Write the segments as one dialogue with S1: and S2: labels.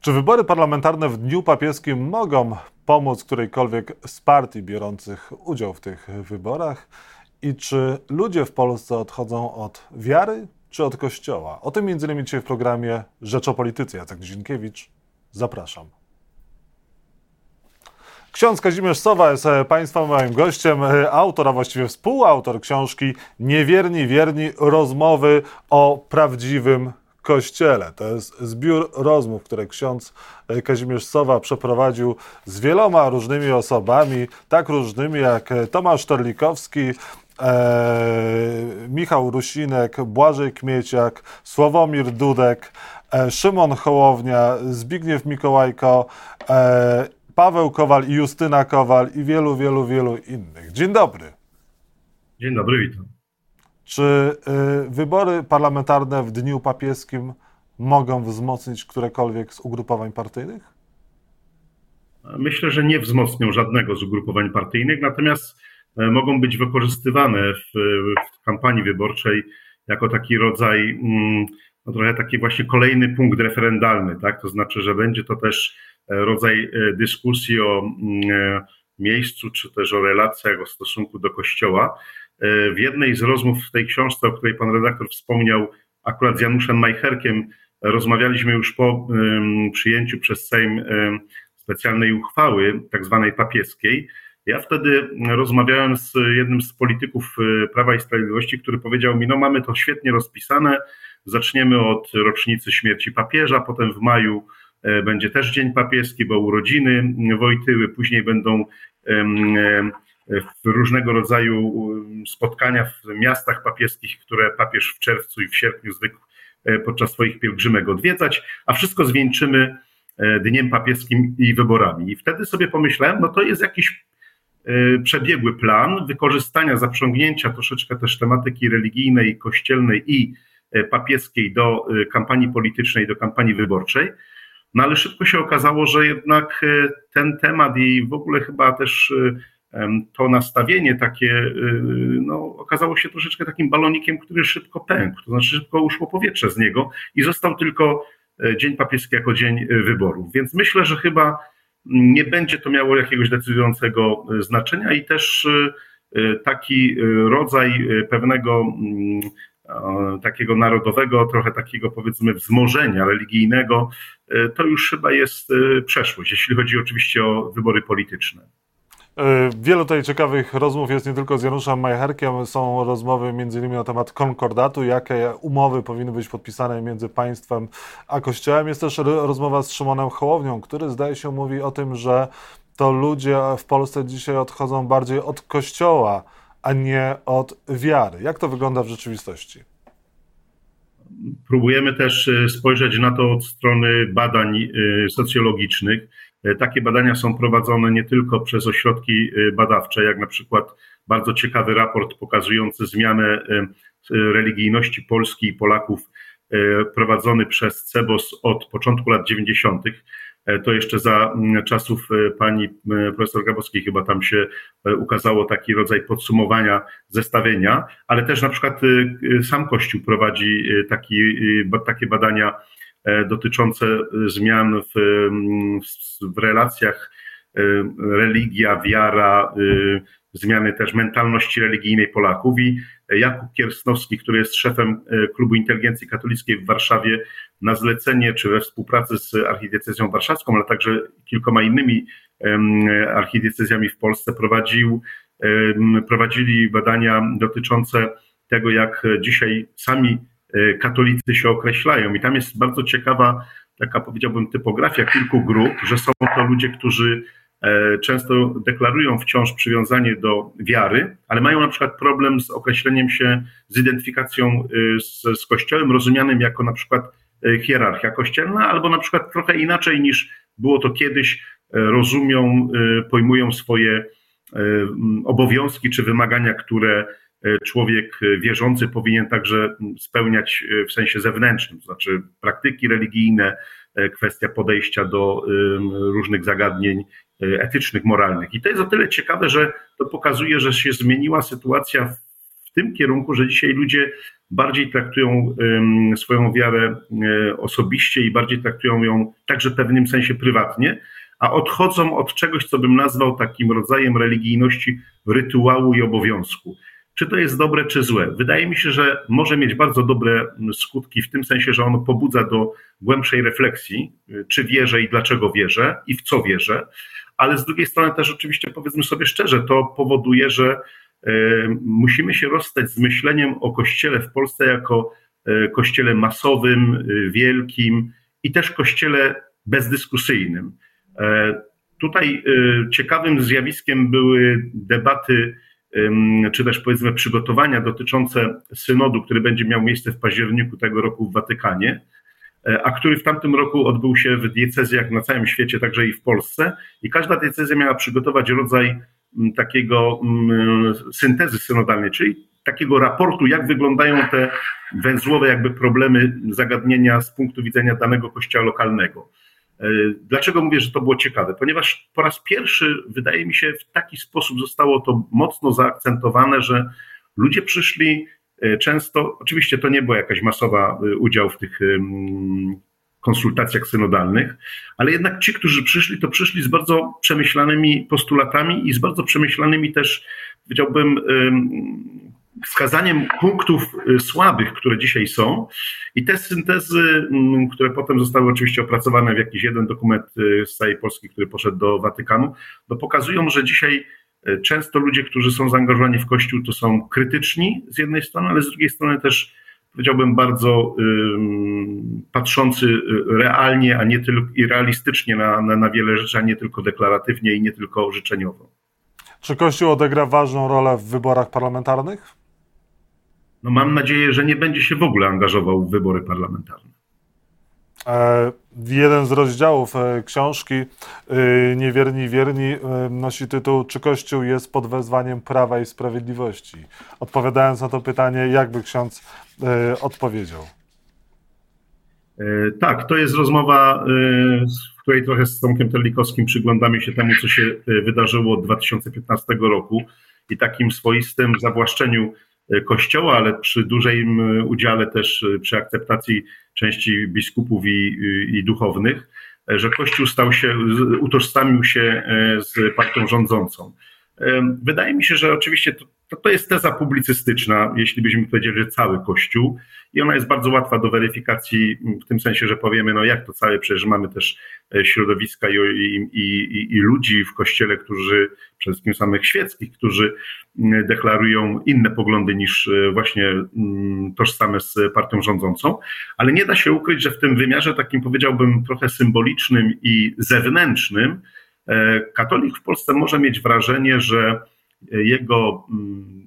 S1: Czy wybory parlamentarne w Dniu Papieskim mogą pomóc którejkolwiek z partii biorących udział w tych wyborach? I czy ludzie w Polsce odchodzą od wiary czy od kościoła? O tym innymi dzisiaj w programie Rzecz o Polityce. Jacek Dzienkiewicz, zapraszam. Ksiądz Kazimierz Sowa jest e, Państwa moim gościem, e, autor, a właściwie współautor książki Niewierni, wierni, rozmowy o prawdziwym Kościele. To jest zbiór rozmów, które ksiądz e, Kazimierz Sowa przeprowadził z wieloma różnymi osobami, tak różnymi jak Tomasz Torlikowski, e, Michał Rusinek, Błażej Kmieciak, Sławomir Dudek, e, Szymon Hołownia, Zbigniew Mikołajko, e, Paweł Kowal i Justyna Kowal i wielu, wielu, wielu innych. Dzień dobry.
S2: Dzień dobry, witam.
S1: Czy y, wybory parlamentarne w dniu papieskim mogą wzmocnić którekolwiek z ugrupowań partyjnych?
S2: Myślę, że nie wzmocnią żadnego z ugrupowań partyjnych, natomiast e, mogą być wykorzystywane w, w kampanii wyborczej jako taki rodzaj, mm, no trochę taki właśnie kolejny punkt referendalny, tak? To znaczy, że będzie to też e, rodzaj e, dyskusji o mm, miejscu, czy też o relacjach, o stosunku do Kościoła. W jednej z rozmów w tej książce, o której pan redaktor wspomniał, akurat z Januszem Majcherkiem, rozmawialiśmy już po przyjęciu przez Sejm specjalnej uchwały, tak zwanej papieskiej. Ja wtedy rozmawiałem z jednym z polityków e, Prawa i Sprawiedliwości, który powiedział mi: No, mamy to świetnie rozpisane. Zaczniemy od rocznicy śmierci papieża, potem w maju e, będzie też Dzień Papieski, bo urodziny Wojtyły, później będą w różnego rodzaju um, spotkania w miastach papieskich, które papież w czerwcu i w sierpniu zwykł e, podczas swoich pielgrzymek odwiedzać, a wszystko zwieńczymy e, Dniem Papieskim i wyborami. I wtedy sobie pomyślałem, no to jest jakiś e, przebiegły plan wykorzystania, zaprzągnięcia troszeczkę też tematyki religijnej, kościelnej i papieskiej do kampanii politycznej, do kampanii wyborczej. No ale szybko się okazało, że jednak ten temat i w ogóle chyba też to nastawienie takie y, no, okazało się troszeczkę takim balonikiem, który szybko pękł, to znaczy szybko uszło powietrze z niego i został tylko e, Dzień Papieski jako dzień e, wyborów. Więc myślę, że chyba nie będzie to miało jakiegoś decydującego e, znaczenia i też taki rodzaj pewnego mm, takiego narodowego, trochę takiego powiedzmy wzmożenia religijnego, to już chyba jest przeszłość, jeśli chodzi oczywiście o wybory polityczne.
S1: E, wielu tutaj ciekawych rozmów jest nie tylko z Januszem Majcherkiem, są rozmowy m.in. na temat konkordatu, jakie umowy powinny być podpisane między państwem a Kościołem. Jest też rozmowa z Szymonem Hołownią, który zdaje się mówi o tym, że to ludzie w Polsce dzisiaj odchodzą bardziej od Kościoła, a nie od wiary. Jak to wygląda w rzeczywistości?
S2: Próbujemy też e, spojrzeć na to od strony badań e, socjologicznych E, takie badania są prowadzone nie tylko przez ośrodki badawcze, jak na przykład bardzo ciekawy raport pokazujący zmianę religijności Polski i Polaków prowadzony przez CEBOS od początku lat 90. To jeszcze za czasów pani profesor Grabowskiej chyba tam się ukazało taki rodzaj podsumowania, zestawienia, ale też na przykład sam Kościół prowadzi taki, takie badania E, dotyczące e, zmian w, w relacjach e, religia, wiara, zmiany też mentalności religijnej Polaków i Jakub Kiersnowski, który jest szefem Klubu Inteligencji Katolickiej w Warszawie, na zlecenie czy we współpracy z archidiecezją warszawską, ale także kilkoma innymi archidiecezjami w Polsce prowadził, prowadzili badania dotyczące tego, jak dzisiaj sami Y, katolicy się określają. I tam jest bardzo ciekawa, taka powiedziałbym, typografia kilku grup, że są to ludzie, którzy e, często deklarują wciąż przywiązanie do wiary, ale mają na przykład problem z określeniem się, z identyfikacją y, z, z Kościołem, rozumianym jako na przykład e, hierarchia kościelna, albo na przykład trochę inaczej niż było to kiedyś, e, rozumią, pojmują swoje obowiązki czy wymagania, które E, człowiek e, wierzący powinien także spełniać e, w sensie zewnętrznym, to znaczy praktyki religijne, kwestia podejścia do różnych zagadnień etycznych, moralnych. I to jest o tyle ciekawe, że to pokazuje, że się zmieniła sytuacja w tym kierunku, że dzisiaj ludzie bardziej traktują swoją wiarę osobiście i bardziej traktują ją także w pewnym sensie prywatnie, a odchodzą od czegoś, co bym nazwał takim rodzajem religijności, rytuału i obowiązku. Czy to jest dobre, czy złe? Wydaje mi się, że może mieć bardzo dobre skutki w tym sensie, że ono pobudza do głębszej refleksji, czy wierzę i dlaczego wierzę i w co wierzę, ale z drugiej strony też oczywiście powiedzmy sobie szczerze, to powoduje, że e, musimy się rozstać z myśleniem o Kościele w Polsce jako e, Kościele masowym, e, wielkim i też Kościele bezdyskusyjnym. Tutaj ciekawym zjawiskiem były debaty czy też powiedzmy przygotowania dotyczące synodu, który będzie miał miejsce w październiku tego roku w Watykanie, e, a który w tamtym roku odbył się w diecezjach na całym świecie, także i w Polsce. I każda diecezja miała przygotować rodzaj takiego syntezy synodalnej, czyli takiego raportu, jak wyglądają te węzłowe jakby problemy, zagadnienia z punktu widzenia danego kościoła lokalnego. E, dlaczego mówię, że to było ciekawe? Ponieważ po raz pierwszy, wydaje mi się, w taki sposób zostało to mocno zaakcentowane, że ludzie przyszli e, często, oczywiście to nie była jakaś masowa e, udział w tych konsultacjach synodalnych, ale jednak ci, którzy przyszli, to przyszli z bardzo przemyślanymi postulatami i z bardzo przemyślanymi też, powiedziałbym, wskazaniem punktów y, słabych, które dzisiaj są i te syntezy, mm, które potem zostały oczywiście opracowane w jakiś jeden dokument y, z całej Polski, który poszedł do Watykanu, no pokazują, że dzisiaj y, często ludzie, którzy są zaangażowani w Kościół, to są krytyczni z jednej strony, ale z drugiej strony też powiedziałbym bardzo patrzący realnie, a nie tylko i realistycznie na, na, na wiele rzeczy, a nie tylko deklaratywnie i nie tylko życzeniowo.
S1: Czy Kościół odegra ważną rolę w wyborach parlamentarnych?
S2: No mam nadzieję, że nie będzie się w ogóle angażował w wybory parlamentarne.
S1: E, jeden z rozdziałów e, książki e, Niewierni Wierni nosi tytuł Czy Kościół jest pod wezwaniem prawa i sprawiedliwości? Odpowiadając na to pytanie, jakby ksiądz odpowiedział?
S2: Tak, to jest rozmowa, w której trochę z Tomkiem Terlikowskim przyglądamy się temu, co się wydarzyło od 2015 roku i takim swoistym zawłaszczeniu Kościoła, ale przy dużym udziale też e, przy akceptacji części biskupów i, i duchownych, e, że Kościół stał się, utożsamił się e, z partią rządzącą. Wydaje mi się, że oczywiście to, to, jest teza publicystyczna, jeśli byśmy powiedzieli, że cały Kościół. I ona jest bardzo łatwa do weryfikacji w tym sensie, że powiemy, no jak to całe, przecież mamy też e, środowiska i, i, i, i ludzi w Kościele, którzy, przede wszystkim samych świeckich, którzy deklarują inne poglądy niż e, właśnie tożsame z partią rządzącą, ale nie da się ukryć, że w tym wymiarze takim powiedziałbym trochę symbolicznym i zewnętrznym, E, katolik w Polsce może mieć wrażenie, że jego mm,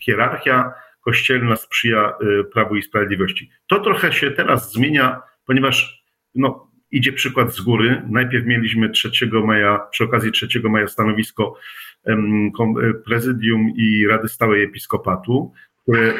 S2: hierarchia kościelna sprzyja e, Prawu i Sprawiedliwości. To trochę się teraz zmienia, ponieważ no, idzie przykład z góry. Najpierw mieliśmy 3 maja, przy okazji 3 maja stanowisko e, prezydium i Rady Stałej Episkopatu, które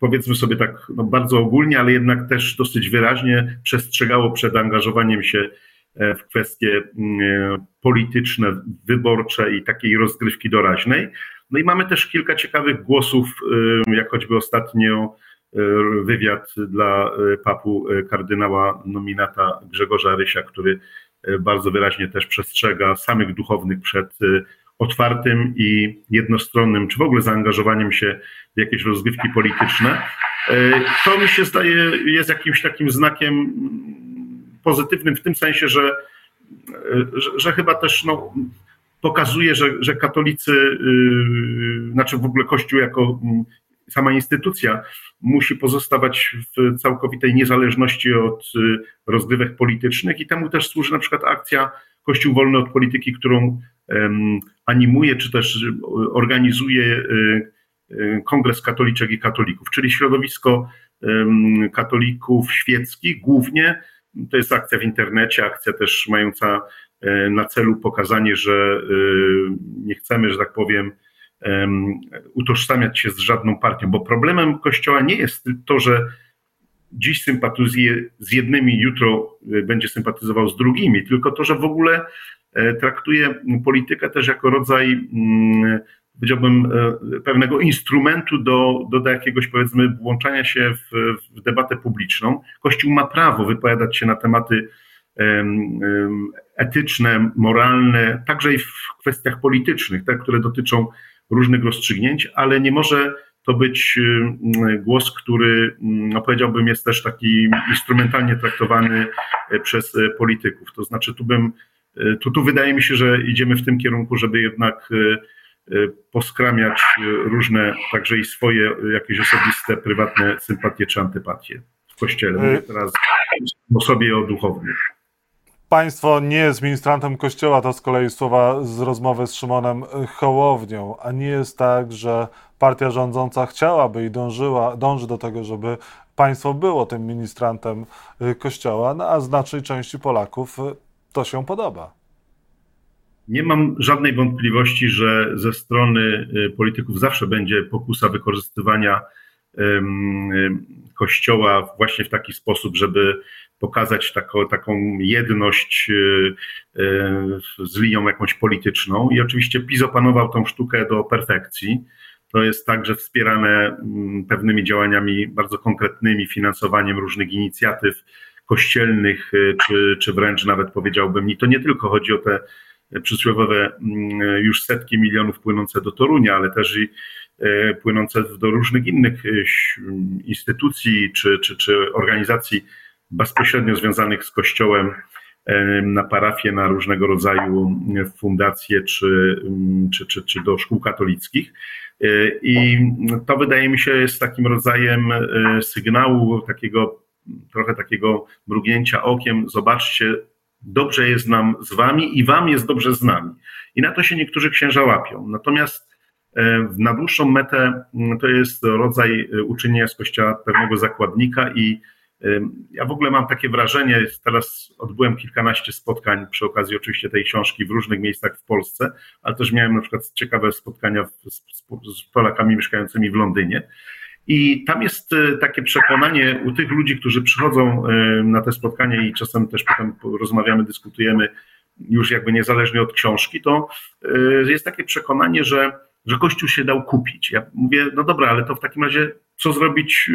S2: powiedzmy sobie tak no bardzo ogólnie, ale jednak też dosyć wyraźnie przestrzegało przed angażowaniem się w kwestie mm, e, polityczne, wyborcze i takiej rozgrywki doraźnej. No i mamy też kilka ciekawych głosów, e, jak choćby ostatnio wywiad dla papu kardynała nominata Grzegorza Rysia, który bardzo wyraźnie też przestrzega samych duchownych przed otwartym i jednostronnym, czy w ogóle zaangażowaniem się w jakieś rozgrywki polityczne. To mi się zdaje jest jakimś takim znakiem pozytywnym w tym sensie, że, że, że chyba też no, pokazuje, że, że katolicy, yy, znaczy w ogóle Kościół jako mm, sama instytucja musi pozostawać w całkowitej niezależności od y, rozgrywek politycznych i temu też służy na przykład akcja Kościół Wolny od Polityki, którą animuje czy też organizuje Kongres Katoliczek i Katolików, czyli środowisko katolików świeckich głównie, to jest akcja w internecie, akcja też mająca e, na celu pokazanie, że e, nie chcemy, że tak powiem, utożsamiać się z żadną partią, bo problemem Kościoła nie jest to, że dziś sympatyzuje z jednymi, jutro e, będzie sympatyzował z drugimi, tylko to, że w ogóle traktuje politykę też jako rodzaj, mm, powiedziałbym, pewnego instrumentu do, do, do jakiegoś, powiedzmy, włączania się w, w debatę publiczną. Kościół ma prawo wypowiadać się na tematy etyczne, moralne, także i w kwestiach politycznych, te, które dotyczą różnych rozstrzygnięć, ale nie może to być głos, który no powiedziałbym jest też taki instrumentalnie traktowany e, przez e, polityków. To znaczy tu bym, e, tu, tu wydaje mi się, że idziemy w tym kierunku, żeby jednak poskramiać różne, także i swoje jakieś osobiste, prywatne sympatie czy antypatie w kościele. Mówię teraz o sobie i o duchownych.
S1: Państwo nie jest ministrantem Kościoła, to z kolei słowa z rozmowy z Szymonem Hołownią, a nie jest tak, że partia rządząca chciałaby i dążyła, dąży do tego, żeby państwo było tym ministrantem y, Kościoła, no a znacznej części Polaków y, to się podoba.
S2: Nie mam żadnej wątpliwości, że ze strony y, polityków zawsze będzie pokusa wykorzystywania Kościoła właśnie w taki sposób, żeby pokazać taką, taką jedność z linią jakąś polityczną. I oczywiście PiS opanował tą sztukę do perfekcji to jest także wspierane mm, pewnymi działaniami bardzo konkretnymi, finansowaniem różnych inicjatyw kościelnych, y, czy, czy wręcz nawet powiedziałbym, i to nie tylko chodzi o te przysłowiowe mm, już setki milionów płynące do Torunia, ale też i y, płynące do różnych innych y, instytucji czy, czy, czy organizacji bezpośrednio związanych z Kościołem na parafie, na różnego rodzaju fundacje czy, mm, czy, czy, czy do szkół katolickich. I to wydaje mi się jest takim rodzajem sygnału, takiego trochę takiego mrugnięcia okiem. Zobaczcie, dobrze jest nam z wami i wam jest dobrze z nami. I na to się niektórzy księża łapią. Natomiast y, na dłuższą metę to jest rodzaj uczynienia z kościoła pewnego zakładnika i ja w ogóle mam takie wrażenie, teraz odbyłem kilkanaście spotkań przy okazji oczywiście tej książki w różnych miejscach w Polsce, ale też miałem na przykład ciekawe spotkania z Polakami mieszkającymi w Londynie. I tam jest e, takie przekonanie u tych ludzi, którzy przychodzą e, na te spotkania i czasem też potem rozmawiamy, dyskutujemy już jakby niezależnie od książki, to e, jest takie przekonanie, że, że Kościół się dał kupić. Ja mówię, no dobra, ale to w takim razie co zrobić,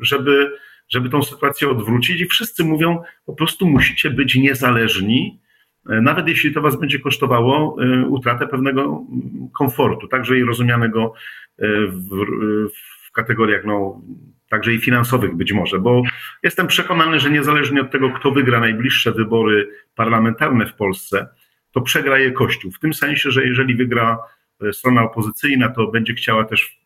S2: żeby żeby tą sytuację odwrócić i wszyscy mówią, po prostu musicie być niezależni, nawet jeśli to was będzie kosztowało utratę pewnego komfortu, także i rozumianego w, w kategoriach no, także i finansowych być może, bo jestem przekonany, że niezależnie od tego, kto wygra najbliższe wybory parlamentarne w Polsce, to przegra je Kościół. W tym sensie, że jeżeli wygra strona opozycyjna, to będzie chciała też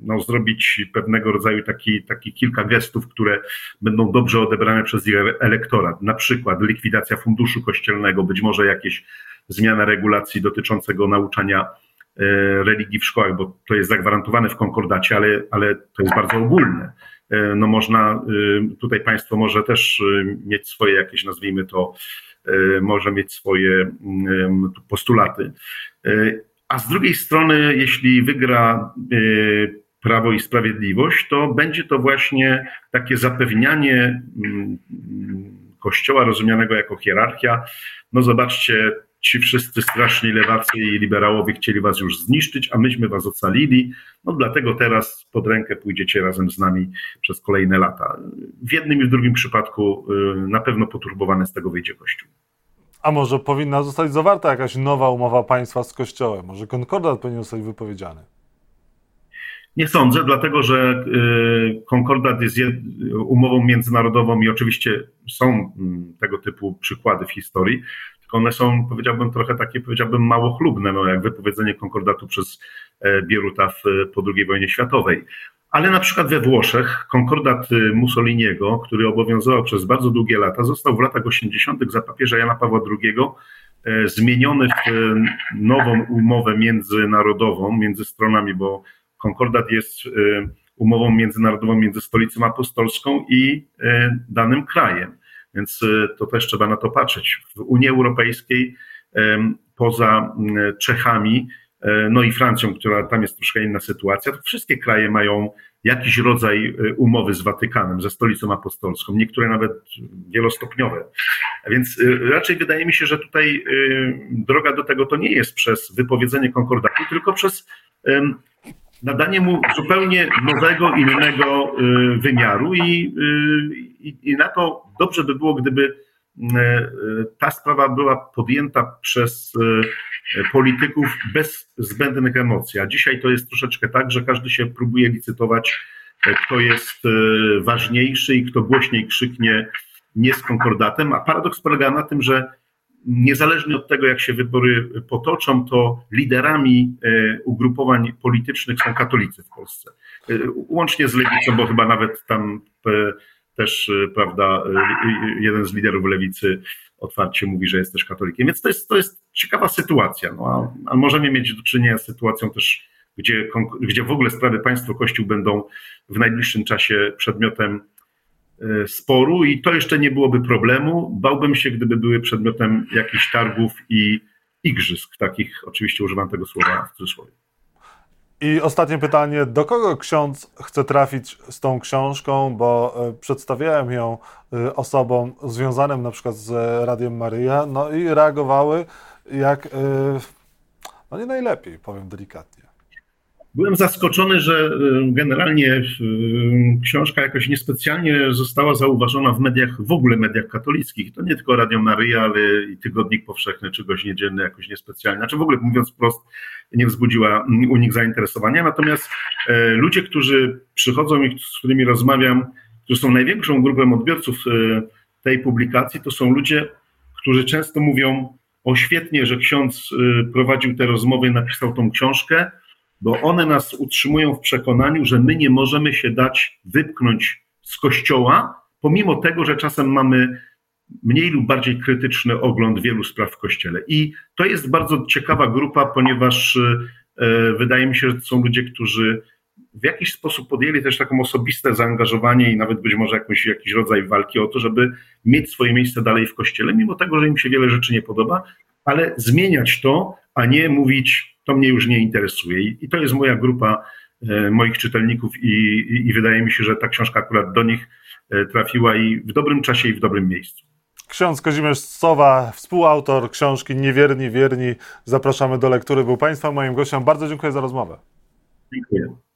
S2: no, zrobić pewnego rodzaju taki, taki kilka gestów, które będą dobrze odebrane przez ich elektorat. Na przykład likwidacja funduszu kościelnego, być może jakieś zmiana regulacji dotyczącego nauczania e, religii w szkołach, bo to jest zagwarantowane w konkordacie, ale, ale to jest bardzo ogólne. E, no można, e, tutaj państwo może też mieć swoje jakieś, nazwijmy to, może mieć swoje mm, postulaty. A z drugiej strony, jeśli wygra Prawo i Sprawiedliwość, to będzie to właśnie takie zapewnianie mm, Kościoła rozumianego jako hierarchia. No zobaczcie, ci wszyscy straszni lewacy i liberałowie chcieli was już zniszczyć, a myśmy was ocalili. No dlatego teraz pod rękę pójdziecie razem z nami przez kolejne lata. W jednym i w drugim przypadku y, na pewno poturbowany z tego wyjdzie Kościół.
S1: A może powinna zostać zawarta jakaś nowa umowa państwa z Kościołem? Może konkordat powinien zostać wypowiedziany?
S2: Nie sądzę, dlatego że y, konkordat jest umową międzynarodową i oczywiście są mm, tego typu przykłady w historii, one są, powiedziałbym, trochę takie, powiedziałbym, mało chlubne, no jak wypowiedzenie konkordatu przez e, Bieruta w, po II wojnie światowej. Ale na przykład we Włoszech konkordat y, Mussoliniego, który obowiązywał przez bardzo długie lata, został w latach 80. za papieża Jana Pawła II e, zmieniony w e, nową umowę międzynarodową między stronami, bo Konkordat jest umową międzynarodową między stolicą apostolską i danym krajem. Więc y, to też trzeba na to patrzeć. W Unii Europejskiej, poza Czechami, no i Francją, która tam jest troszkę inna sytuacja, to wszystkie kraje mają jakiś rodzaj umowy z Watykanem, ze stolicą apostolską, niektóre nawet wielostopniowe. Więc y, raczej wydaje mi się, że tutaj y, droga do tego to nie jest przez wypowiedzenie konkordatu, tylko przez nadanie mu zupełnie nowego, innego y, wymiaru i, i, i na to dobrze by było, gdyby ta sprawa była podjęta przez polityków bez zbędnych emocji. A dzisiaj to jest troszeczkę tak, że każdy się próbuje licytować, kto jest ważniejszy i kto głośniej krzyknie nie z konkordatem, a paradoks polega na tym, że niezależnie od tego, jak się wybory potoczą, to liderami e, ugrupowań politycznych są katolicy w Polsce. E, łącznie z lewicą, bo chyba nawet tam e, też, prawda, jeden z liderów lewicy otwarcie mówi, że jest też katolikiem. Więc to jest, to jest ciekawa sytuacja. No, a, a możemy mieć do czynienia z sytuacją też, gdzie, gdzie w ogóle sprawy państwo-kościół będą w najbliższym czasie przedmiotem sporu i to jeszcze nie byłoby problemu. Bałbym się, gdyby były przedmiotem jakichś targów i igrzysk, takich oczywiście używam tego słowa w cudzysłowie.
S1: I ostatnie pytanie, do kogo ksiądz chce trafić z tą książką, bo e, przedstawiałem ją e, osobom związanym na przykład z Radiem Maryja, no i reagowały jak, no nie najlepiej, powiem delikatnie.
S2: Byłem zaskoczony, że y, generalnie y, książka jakoś niespecjalnie została zauważona w mediach, w ogóle mediach katolickich. To nie tylko Radio Maryja, ale i Tygodnik Powszechny czy Gość Niedzielny jakoś niespecjalnie. Znaczy w ogóle mówiąc wprost, nie wzbudziła u nich zainteresowania. Natomiast e, ludzie, którzy przychodzą i z którymi rozmawiam, którzy są największą grupą odbiorców tej publikacji, to są ludzie, którzy często mówią o świetnie, że ksiądz prowadził te rozmowy i napisał tą książkę, bo one nas utrzymują w przekonaniu, że my nie możemy się dać wypchnąć z kościoła, pomimo tego, że czasem mamy mniej lub bardziej krytyczny ogląd wielu spraw w kościele. I to jest bardzo ciekawa grupa, ponieważ e, wydaje mi się, że to są ludzie, którzy w jakiś sposób podjęli też taką osobiste zaangażowanie i nawet być może jakąś, jakiś rodzaj walki o to, żeby mieć swoje miejsce dalej w kościele, mimo tego, że im się wiele rzeczy nie podoba, ale zmieniać to, a nie mówić, to mnie już nie interesuje. I to jest moja grupa e, moich czytelników i, i, i wydaje mi się, że ta książka akurat do nich e, trafiła i w dobrym czasie i w dobrym miejscu.
S1: Ksiądz Kazimierz Sowa, współautor książki Niewierni, Wierni. Zapraszamy do lektury. Był Państwa moim gościem. Bardzo dziękuję za rozmowę.
S2: Dziękuję.